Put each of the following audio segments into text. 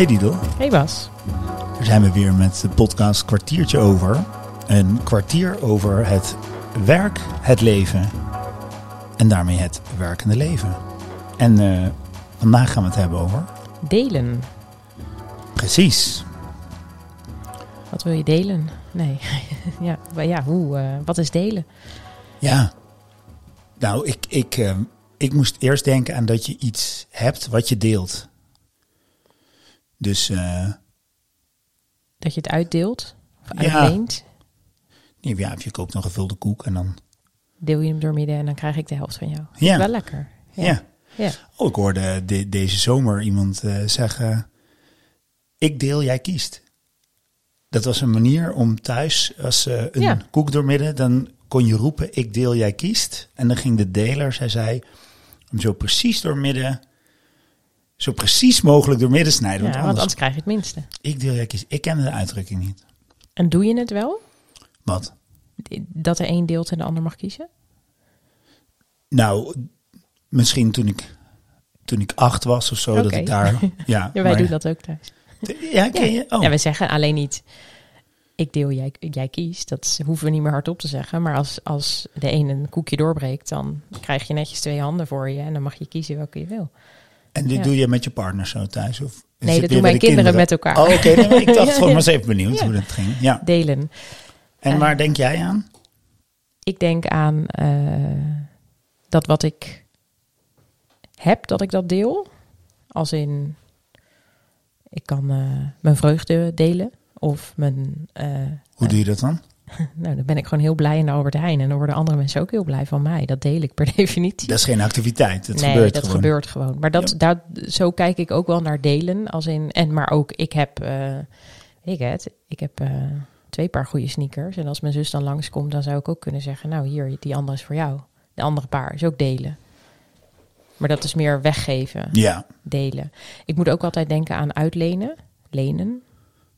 Hey Didel, Hey Bas. daar zijn we weer met de podcast Kwartiertje Over. Een kwartier over het werk, het leven en daarmee het werkende leven. En eh, vandaag gaan we het hebben over... Delen. Precies. Wat wil je delen? Nee. ja, ja, hoe? eh, wat is delen? Ja. Nou, ik, ik, eh, ik moest eerst denken aan dat je iets hebt wat je deelt. Dus eh, Dat je het uitdeelt? Of Ja. uitleent? ja, of je koopt een gevulde koek en dan... Deel je hem door midden en dan krijg ik de helft van jou. Ja. Wel lekker. Ja. Ja. Oh, ik hoorde de- deze zomer iemand eh, zeggen: Ik deel, jij kiest. Dat was een manier om thuis, als ze een Ja. koek doormidden, dan kon je roepen: Ik deel, jij kiest. En dan ging de deler, zij zei, hem zo precies doormidden, zo precies mogelijk doormidden snijden. Ja, want want anders, krijg je het minste. ik deel, jij kiest. Ik kende de uitdrukking niet. En doe je het wel? Wat? Dat er één deelt en de ander mag kiezen? Nou, misschien toen ik, toen ik acht was of zo, dat ik daar. Ja, Ja, wij maar- doen dat ook thuis. Ja, ken je? Oh. Ja, we zeggen alleen niet... Ik deel, jij, jij kiest. Dat hoeven we niet meer hardop te zeggen. Maar als, als de een een koekje doorbreekt, dan krijg je netjes twee handen voor je. En dan mag je kiezen welke je wil. En dit Ja. doe je met je partner zo thuis? Of Nee, dat doen mijn de kinderen met elkaar. Oh, oké. maar ik dacht gewoon, was even benieuwd Ja. hoe dat ging. Ja. Delen. En Eh. waar denk jij aan? Ik denk aan eh, dat wat ik heb, dat ik dat deel. Als in, ik kan eh, mijn vreugde delen. Of mijn, Hoe doe je dat dan? nou dan ben ik gewoon heel blij in de Albert Heijn. En dan worden andere mensen ook heel blij van mij. Dat deel ik per definitie. Dat is geen activiteit. Dat nee, gebeurt dat gewoon. gebeurt gewoon. Maar dat, Ja. daar, zo kijk ik ook wel naar delen. Als in, en maar ook, ik heb, eh, ik, het, ik heb eh, twee paar goede sneakers. En als mijn zus dan langskomt, dan zou ik ook kunnen zeggen... nou, hier, die andere is voor jou. De andere paar is ook delen. Maar dat is meer weggeven, Ja. delen. Ik moet ook altijd denken aan uitlenen. Lenen,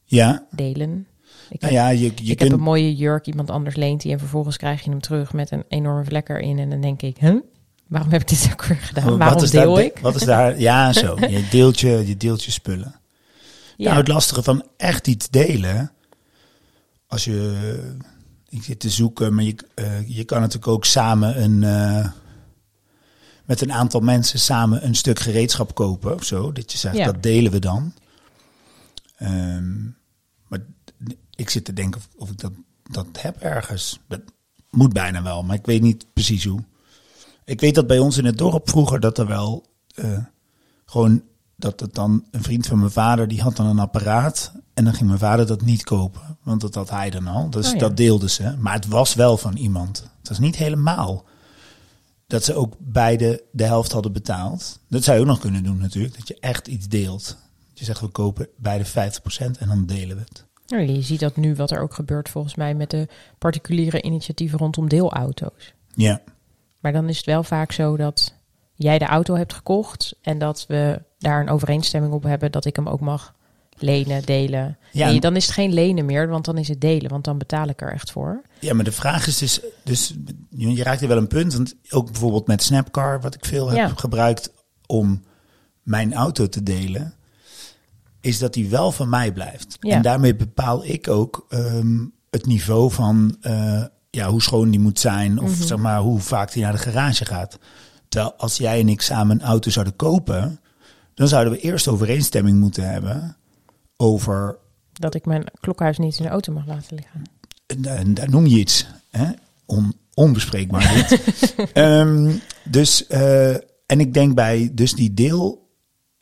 Ja. delen. Ik Nou heb, ja, je, je ik kunt... heb een mooie jurk, iemand anders leent die... en vervolgens krijg je hem terug met een enorme vlek erin. En dan denk ik, huh? waarom heb ik dit ook weer gedaan? wat waarom daar deel de- ik? Wat is daar... Ja, zo. Je deelt je, je, deelt je spullen. Ja. Nou, het lastige van echt iets delen... Als je... Ik zit te zoeken, maar je, eh, je kan natuurlijk ook samen een... eh, met een aantal mensen samen een stuk gereedschap kopen of zo. Dat je zegt, Ja. dat delen we dan. Maar ik zit te denken of, of ik dat, dat heb ergens. Dat moet bijna wel, maar ik weet niet precies hoe. Ik weet dat bij ons in het dorp vroeger dat er wel eh, gewoon dat het dan een vriend van mijn vader die had dan een apparaat en dan ging mijn vader dat niet kopen, want dat had hij dan al. Dus Oh ja. dat deelden ze, maar het was wel van iemand. Het was niet helemaal dat ze ook beide de helft hadden betaald. Dat zou je ook nog kunnen doen natuurlijk, dat je echt iets deelt. Je zegt we kopen beide 50% en dan delen we het. Nou, je ziet dat nu wat er ook gebeurt volgens mij met de particuliere initiatieven rondom deelauto's. Ja, Maar dan is het wel vaak zo dat jij de auto hebt gekocht en dat we daar een overeenstemming op hebben dat ik hem ook mag lenen, delen. Ja. En dan is het geen lenen meer, want dan is het delen, want dan betaal ik er echt voor. Ja, maar de vraag is dus, dus je je raakt er wel een punt, want ook bijvoorbeeld met Snapcar, wat ik veel heb Ja. gebruikt om mijn auto te delen, is dat die wel van mij blijft. Ja. En daarmee bepaal ik ook ehm, het niveau van eh, ja, hoe schoon die moet zijn, of Mhm. zeg maar hoe vaak die naar de garage gaat. Terwijl als jij en ik samen een auto zouden kopen, dan zouden we eerst overeenstemming moeten hebben over Dat ik mijn klokhuis niet in de auto mag laten liggen. en, en daar noem je iets. Hè? On, onbespreekbaar dit. Ehm, dus, eh, en ik denk bij dus die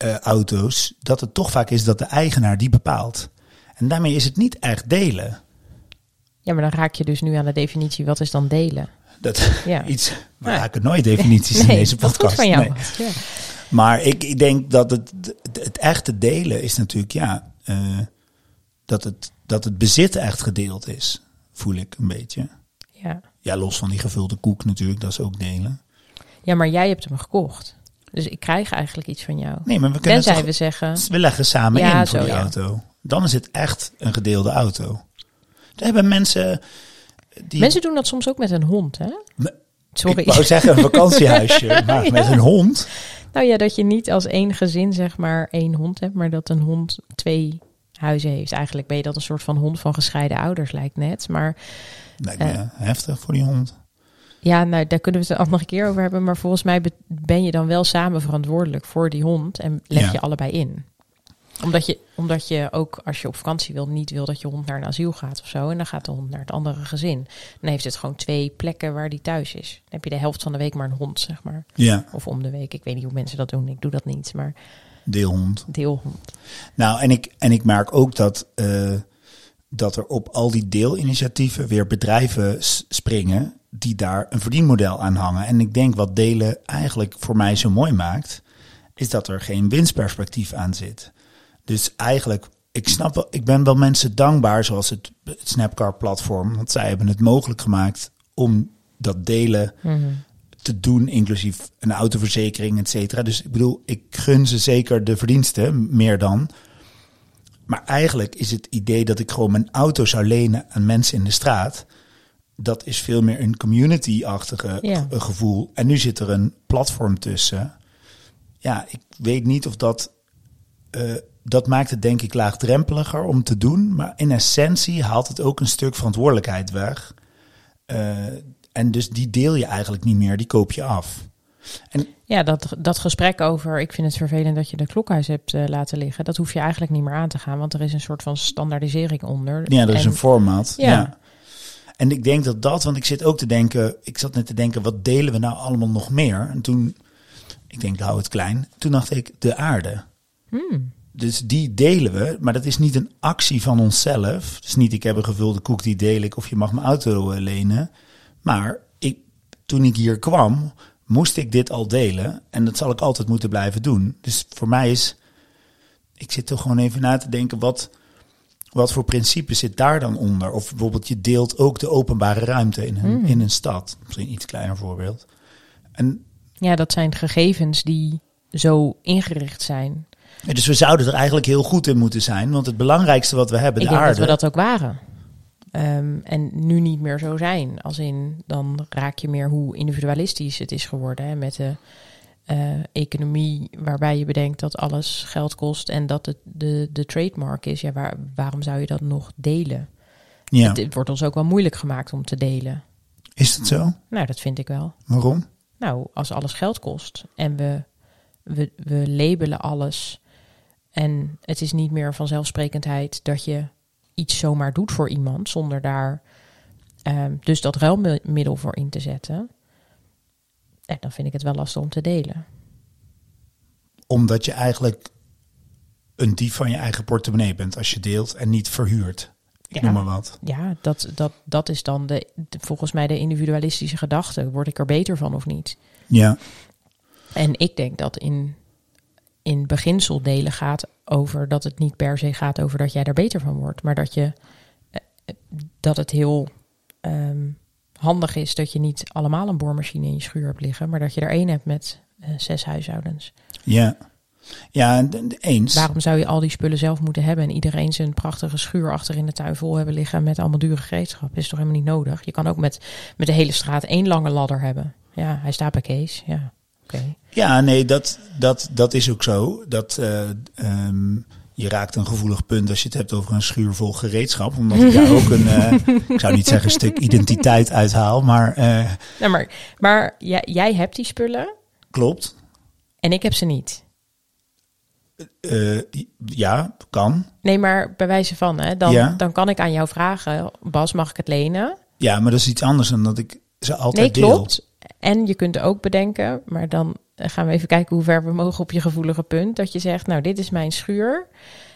deelauto's dat het toch vaak is dat de eigenaar die bepaalt. En daarmee is het niet echt delen. Ja, maar dan raak je dus nu aan de definitie, wat is dan delen? Dat Ja. iets, we Ja. raken nooit definities in deze podcast. van jou. Nee. Bas. Ja. Maar ik, ik denk dat het, het, het echte delen is natuurlijk, ja, eh, dat, het, dat het bezit echt gedeeld is. Voel ik een beetje. Ja. Ja, los van die gevulde koek natuurlijk, dat is ook delen. ja, maar jij hebt hem gekocht. Dus ik krijg eigenlijk iets van jou. Nee, maar we kunnen Tenzij we zeggen, we leggen samen Ja, in voor zo, die ja. auto. Dan is het echt een gedeelde auto. Er hebben mensen die... mensen doen dat soms ook met een hond, hè? Me- Sorry. Ik wou zeggen een vakantiehuisje, maar Ja. met een hond. Nou ja, dat je niet als één gezin zeg maar één hond hebt, maar dat een hond twee huizen heeft. Eigenlijk ben je dat een soort van hond van gescheiden ouders, lijkt net. Maar Lijkt me heftig voor die hond. Ja, nou, daar kunnen we het een andere keer over hebben. Maar volgens mij be- ben je dan wel samen verantwoordelijk voor die hond en leg Ja. je allebei in. Omdat je, omdat je ook als je op vakantie wil, niet wil dat je hond naar een asiel gaat of zo. En dan gaat de hond naar het andere gezin. Dan heeft het gewoon twee plekken waar die thuis is. Dan heb je de helft van de week maar een hond, zeg maar. Ja, Of om de week. Ik weet niet hoe mensen dat doen. Ik doe dat niet. Maar deelhond. deelhond. Nou, en ik, en ik merk ook dat, eh, dat er op al die deelinitiatieven weer bedrijven springen die daar een verdienmodel aan hangen. En ik denk wat delen eigenlijk voor mij zo mooi maakt, is dat er geen winstperspectief aan zit. Dus eigenlijk, ik snap wel, ik ben wel mensen dankbaar, zoals het, het Snapcar-platform, want zij hebben het mogelijk gemaakt om dat delen te doen, inclusief een autoverzekering, et cetera. Dus ik bedoel, ik gun ze zeker de verdiensten, meer dan. Maar eigenlijk is het idee dat ik gewoon mijn auto zou lenen aan mensen in de straat, dat is veel meer een community-achtige Ja. ge- gevoel. En nu zit er een platform tussen. Ja, ik weet niet of dat. eh, dat maakt het denk ik laagdrempeliger om te doen. Maar in essentie haalt het ook een stuk verantwoordelijkheid weg. Eh, en dus die deel je eigenlijk niet meer, die koop je af. Ja, dat, dat gesprek over ik vind het vervelend dat je de klokhuis hebt eh, laten liggen, dat hoef je eigenlijk niet meer aan te gaan, want er is een soort van standaardisering onder. Ja, er is En- een format. Ja. Ja. En ik denk dat dat, want ik zit ook te denken, ik zat net te denken, wat delen we nou allemaal nog meer? En toen, ik denk, hou het klein. Toen dacht ik, de aarde. Hmm. Dus die delen we, maar dat is niet een actie van onszelf. Dus niet, ik heb een gevulde koek, die deel ik, of je mag mijn auto lenen. Maar ik, toen ik hier kwam, moest ik dit al delen. En dat zal ik altijd moeten blijven doen. Dus voor mij is, ik zit toch gewoon even na te denken, wat, wat voor principe zit daar dan onder? Of bijvoorbeeld, je deelt ook de openbare ruimte in een, Hmm. in een stad. Misschien iets kleiner voorbeeld. En Ja, dat zijn gegevens die zo ingericht zijn. Ja, Dus we zouden er eigenlijk heel goed in moeten zijn. Want het belangrijkste wat we hebben, ik de denk aarde. dat we dat ook waren. Ehm, en nu niet meer zo zijn. Als in, dan raak je meer hoe individualistisch het is geworden. Hè, met de eh, economie waarbij je bedenkt dat alles geld kost en dat het de, de trademark is. Ja, waar, waarom zou je dat nog delen? ja. Het, het wordt ons ook wel moeilijk gemaakt om te delen. Is dat zo? Nou, dat vind ik wel. Waarom? Nou, als alles geld kost en we, we, we labelen alles en het is niet meer vanzelfsprekendheid dat je iets zomaar doet voor iemand zonder daar ehm, dus dat ruilmiddel voor in te zetten, en dan vind ik het wel lastig om te delen. Omdat je eigenlijk een dief van je eigen portemonnee bent als je deelt en niet verhuurt. Ik Ja. noem maar wat. Ja, dat, dat, dat is dan de, de- volgens mij de individualistische gedachte. Word ik er beter van of niet? Ja, En ik denk dat in, in beginsel delen gaat over dat het niet per se gaat over dat jij er beter van wordt, maar dat je eh, dat het heel ehm, handig is dat je niet allemaal een boormachine in je schuur hebt liggen, maar dat je er één hebt met eh, zes huishoudens. ja. Ja, en- en eens. Waarom zou je al die spullen zelf moeten hebben en iedereen zijn prachtige schuur achter in de tuin vol hebben liggen met allemaal dure gereedschap? Is toch helemaal niet nodig? Je kan ook met, met de hele straat één lange ladder hebben. Ja, hij staat bij Kees. Ja, Ja, nee, dat, dat, dat is ook zo. Dat, eh, ehm, je raakt een gevoelig punt als je het hebt over een schuur vol gereedschap. Omdat ik daar ook een, eh, ik zou niet zeggen een stuk identiteit uithaal, maar eh, Nou, maar maar jij, jij hebt die spullen klopt. en ik heb ze niet. Eh, ja, kan. Nee, maar bij wijze van, hè, dan, Ja. dan kan ik aan jou vragen, Bas, mag ik het lenen? Ja, maar dat is iets anders dan dat ik ze altijd Nee, deel. klopt. En je kunt ook bedenken, maar dan gaan we even kijken hoe ver we mogen op je gevoelige punt. Dat je zegt, nou, dit is mijn schuur.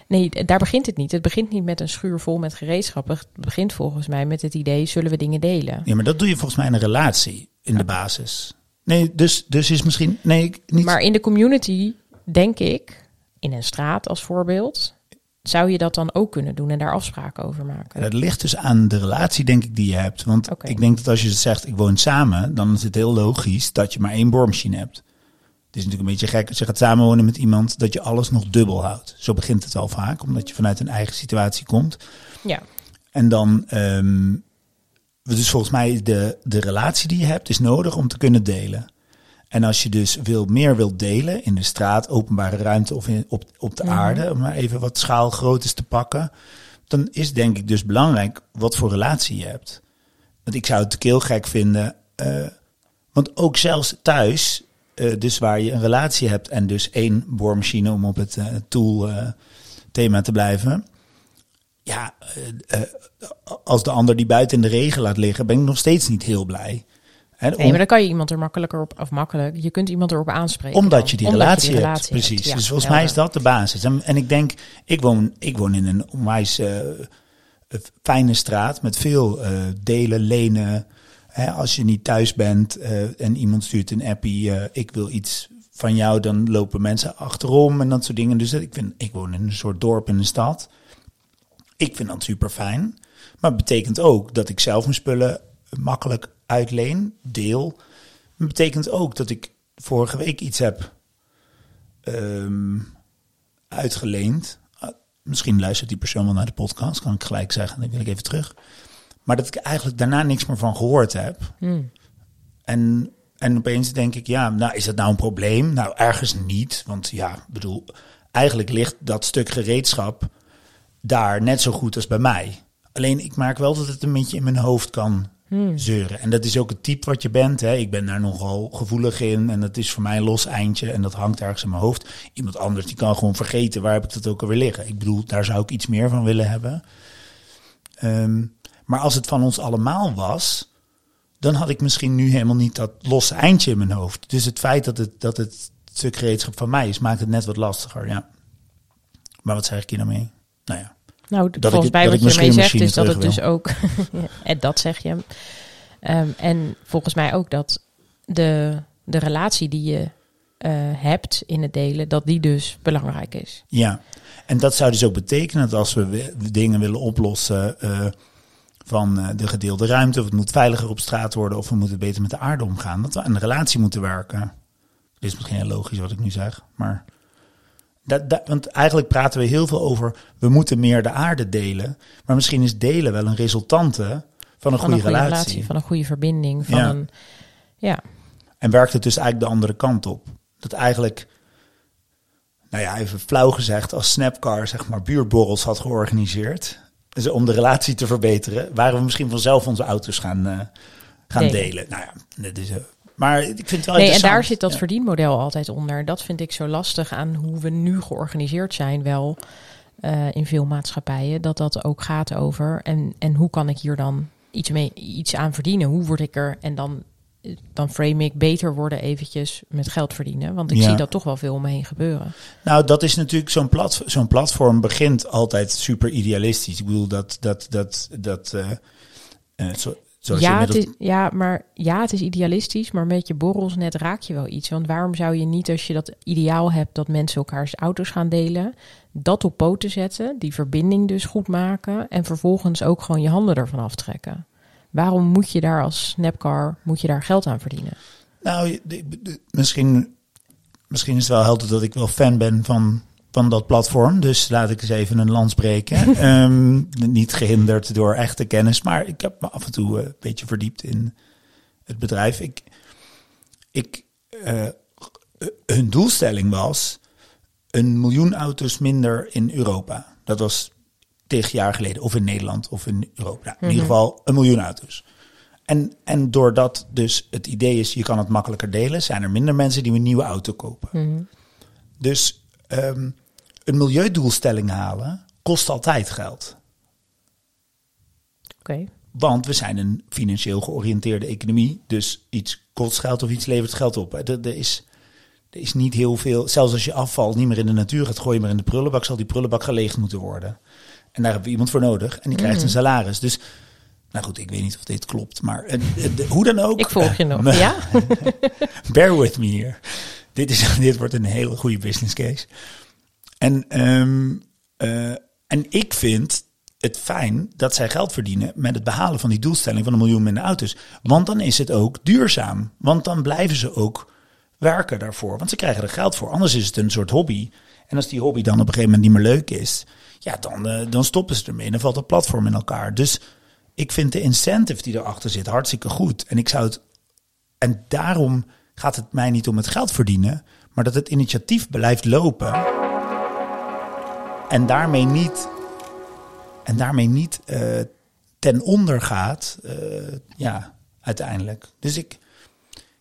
Nee, daar begint het niet. Het begint niet met een schuur vol met gereedschappen. Het begint volgens mij met het idee, zullen we dingen delen? Ja, maar dat doe je volgens mij in een relatie in de basis. Nee, dus, dus is misschien. Nee, ik- niet. Maar in de community, denk ik, in een straat als voorbeeld, zou je dat dan ook kunnen doen en daar afspraken over maken? dat ligt dus aan de relatie, denk ik, die je hebt. Want ik denk dat als je zegt, ik woon samen, dan is het heel logisch dat je maar één boormachine hebt. Het is natuurlijk een beetje gek als je gaat samenwonen met iemand dat je alles nog dubbel houdt. Zo begint het wel vaak, omdat je vanuit een eigen situatie komt. Ja, En dan, ehm, dus volgens mij de, de relatie die je hebt is nodig om te kunnen delen. En als je dus wil, meer wilt delen in de straat, openbare ruimte of in, op, op de Mhm. aarde, om maar even wat schaalgroottes te pakken, dan is denk ik dus belangrijk wat voor relatie je hebt. Want ik zou het heel gek vinden, eh, want ook zelfs thuis, eh, dus waar je een relatie hebt en dus één boormachine om op het eh, tool thema te blijven. Ja, als de ander die buiten in de regen laat liggen, ben ik nog steeds niet heel blij. Hè, Nee, maar dan kan je iemand er makkelijker op, of makkelijk, je kunt iemand erop aanspreken. omdat dan. je die Omdat relatie, die hebt. Precies. Dus volgens mij is dat de basis. En, en ik denk, ik woon, ik woon in een onwijs eh, fijne straat met veel eh, delen, lenen. Hè, als je niet thuis bent eh, en iemand stuurt een appie, ik wil iets van jou, dan lopen mensen achterom en dat soort dingen. Dus ik, vind, ik woon in een soort dorp in een stad. Ik vind dat super fijn. Maar het betekent ook dat ik zelf mijn spullen makkelijk uitleen, deel. Het betekent ook dat ik vorige week iets heb ehm, uitgeleend. Ah, misschien luistert die persoon wel naar de podcast, kan ik gelijk zeggen. Dan wil ik even terug. Maar dat ik eigenlijk daarna niks meer van gehoord heb. Hmm. En, en opeens denk ik, ja, nou is dat nou een probleem? Nou, ergens niet. Want ja, bedoel, eigenlijk ligt dat stuk gereedschap daar net zo goed als bij mij. Alleen ik merk wel dat het een beetje in mijn hoofd kan Hmm. zeuren. En dat is ook het type wat je bent. Hè. Ik ben daar nogal gevoelig in. En dat is voor mij een los eindje. En dat hangt ergens in mijn hoofd. Iemand anders die kan gewoon vergeten. Waar heb ik dat ook alweer liggen? Ik bedoel, daar zou ik iets meer van willen hebben. Ehm, maar als het van ons allemaal was, dan had ik misschien nu helemaal niet dat losse eindje in mijn hoofd. Dus het feit dat het, dat het stuk gereedschap van mij is, maakt het net wat lastiger. Ja. Maar wat zeg ik hier nou mee? Nou ja. Nou, ik- volgens mij dat wat je ermee zegt is dat het dus ook... en dat zeg je. Ehm, en volgens mij ook dat de, de relatie die je eh, hebt in het delen, dat die dus belangrijk is. Ja, en dat zou dus ook betekenen dat als we we- dingen willen oplossen eh, van eh, de gedeelde ruimte, of het moet veiliger op straat worden, of we moeten beter met de aarde omgaan, dat we aan de relatie moeten werken. Dit is misschien heel logisch wat ik nu zeg, maar. Dat, dat, want eigenlijk praten we heel veel over, we moeten meer de aarde delen. Maar misschien is delen wel een resultante van een Van goede een goede relatie. relatie, van een goede verbinding, van Ja. een... Ja, En werkt het dus eigenlijk de andere kant op. Dat eigenlijk, nou ja, even flauw gezegd, als Snapcar zeg maar buurtborrels had georganiseerd, dus om de relatie te verbeteren, waren we misschien vanzelf onze auto's gaan, eh, gaan Delen. delen. Nou ja, dat is, eh, maar ik vind het wel nee, en daar zit dat Ja. verdienmodel altijd onder. Dat vind ik zo lastig aan hoe we nu georganiseerd zijn, wel eh, in veel maatschappijen. Dat dat ook gaat over. En, en hoe kan ik hier dan iets, mee, iets aan verdienen? Hoe word ik er? En dan, dan frame ik beter worden eventjes met geld verdienen. Want ik Ja. zie dat toch wel veel om me heen gebeuren. Nou, dat is natuurlijk zo'n plat, zo'n platform begint altijd super idealistisch. Ik bedoel dat dat dat dat eh, eh, zo, zoals je Ja, het is, ja, maar ja, het is idealistisch, maar met je borrels net raak je wel iets. Want waarom zou je niet, als je dat ideaal hebt dat mensen elkaars auto's gaan delen, dat op poten zetten, die verbinding dus goed maken en vervolgens ook gewoon je handen ervan aftrekken? Waarom moet je daar als Snapcar, moet je daar geld aan verdienen? Nou, je- de- de- misschien, misschien is het wel helder dat ik wel fan ben van, van dat platform. Dus laat ik eens even een lans breken. Ehm, niet gehinderd door echte kennis, maar ik heb me af en toe eh, een beetje verdiept in het bedrijf. Ik, ik, eh, hun doelstelling was een miljoen auto's minder in Europa. Dat was tig jaar geleden, of in Nederland of in Europa. Nou, in ieder geval een miljoen auto's. En, en doordat dus het idee is, je kan het makkelijker delen, zijn er minder mensen die een nieuwe auto kopen. Dus ehm, een milieudoelstelling halen kost altijd geld. Oké. Want we zijn een financieel georiënteerde economie. Dus iets kost geld of iets levert geld op. Er, er, is, er is niet heel veel. Zelfs als je afval niet meer in de natuur gaat gooien, maar in de prullenbak, zal die prullenbak geleegd moeten worden. En daar hebben we iemand voor nodig. En die krijgt een salaris. Dus, nou goed, ik weet niet of dit klopt. Maar hoe dan ook. Ik volg je nog. Ja? Bear with me hier. Dit, is, dit wordt een hele goede business case. En, ehm, eh, en ik vind het fijn dat zij geld verdienen met het behalen van die doelstelling van een miljoen minder auto's. Want dan is het ook duurzaam. Want dan blijven ze ook werken daarvoor. Want ze krijgen er geld voor. Anders is het een soort hobby. En als die hobby dan op een gegeven moment niet meer leuk is, ja, dan, eh, dan stoppen ze ermee. En dan valt het platform in elkaar. Dus ik vind de incentive die erachter zit hartstikke goed. En ik zou het. En daarom gaat het mij niet om het geld verdienen, maar dat het initiatief blijft lopen. En daarmee niet, en daarmee niet eh, ten onder gaat, eh, ja, uiteindelijk. Dus ik,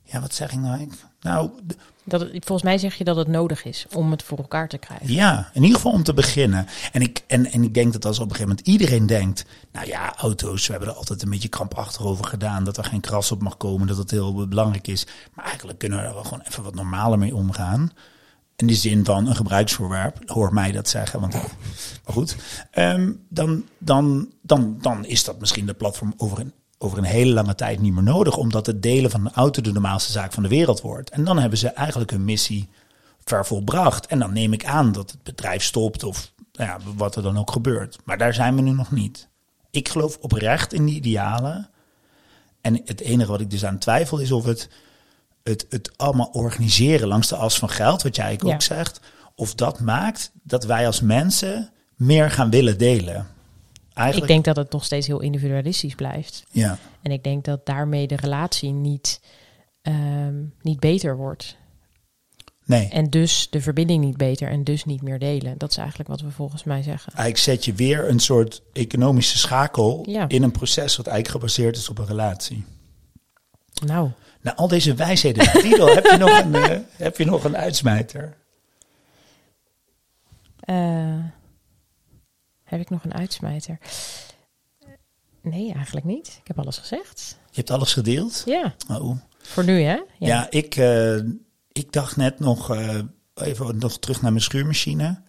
ja, wat zeg ik nou? Ik, nou, Dat het, volgens mij zeg je dat het nodig is om het voor elkaar te krijgen. ja, in ieder geval om te beginnen. En ik, en, en ik denk dat als op een gegeven moment iedereen denkt, nou ja, auto's, we hebben er altijd een beetje krampachtig over gedaan, dat er geen kras op mag komen, dat het heel belangrijk is. Maar eigenlijk kunnen we er wel gewoon even wat normaler mee omgaan. In de zin van een gebruiksvoorwerp, hoor mij dat zeggen, want maar goed. Ehm, dan, dan, dan, dan is dat misschien de platform over een, over een hele lange tijd niet meer nodig, omdat het delen van een auto de normaalste zaak van de wereld wordt. En dan hebben ze eigenlijk hun missie ver volbracht. En dan neem ik aan dat het bedrijf stopt of nou ja, wat er dan ook gebeurt. Maar daar zijn we nu nog niet. Ik geloof oprecht in die idealen. En het enige wat ik dus aan twijfel is of het, het, het allemaal organiseren langs de as van geld, wat jij ook Ja. zegt, of dat maakt dat wij als mensen meer gaan willen delen. Ik Eigenlijk, denk dat het nog steeds heel individualistisch blijft. ja, En ik denk dat daarmee de relatie niet, ehm, niet beter wordt. nee. En dus de verbinding niet beter en dus niet meer delen. Dat is eigenlijk wat we volgens mij zeggen. Eigenlijk zet je weer een soort economische schakel Ja. in een proces wat eigenlijk gebaseerd is op een relatie. Nou, Na al deze wijsheden, Friedel, heb, je nog een, eh, heb je nog een uitsmijter? eh, heb ik nog een uitsmijter? Nee, eigenlijk niet. Ik heb alles gezegd. Je hebt alles gedeeld? Ja, Oh. voor nu hè? Ja, ik, eh, ik dacht net nog, even nog terug naar mijn schuurmachine.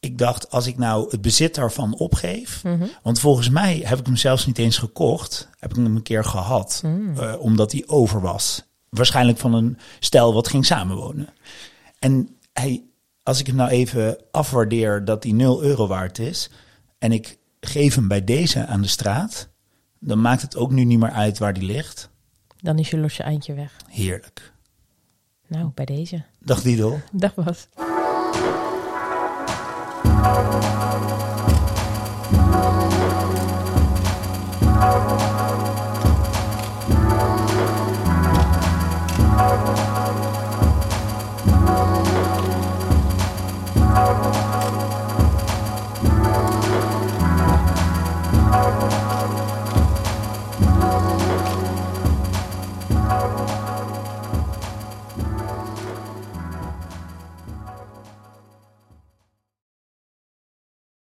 Ik dacht, als ik nou het bezit daarvan opgeef. Mhm. Want volgens mij heb ik hem zelfs niet eens gekocht. Heb ik hem een keer gehad. Mm. eh, omdat hij over was. Waarschijnlijk van een stel wat ging samenwonen. En hij, als ik hem nou even afwaardeer dat hij 0 euro waard is. En ik geef hem bij deze aan de straat. Dan maakt het ook nu niet meer uit waar die ligt. Dan is je losje eindje weg. Heerlijk. Nou, bij deze. Dag Didel. Dag wat.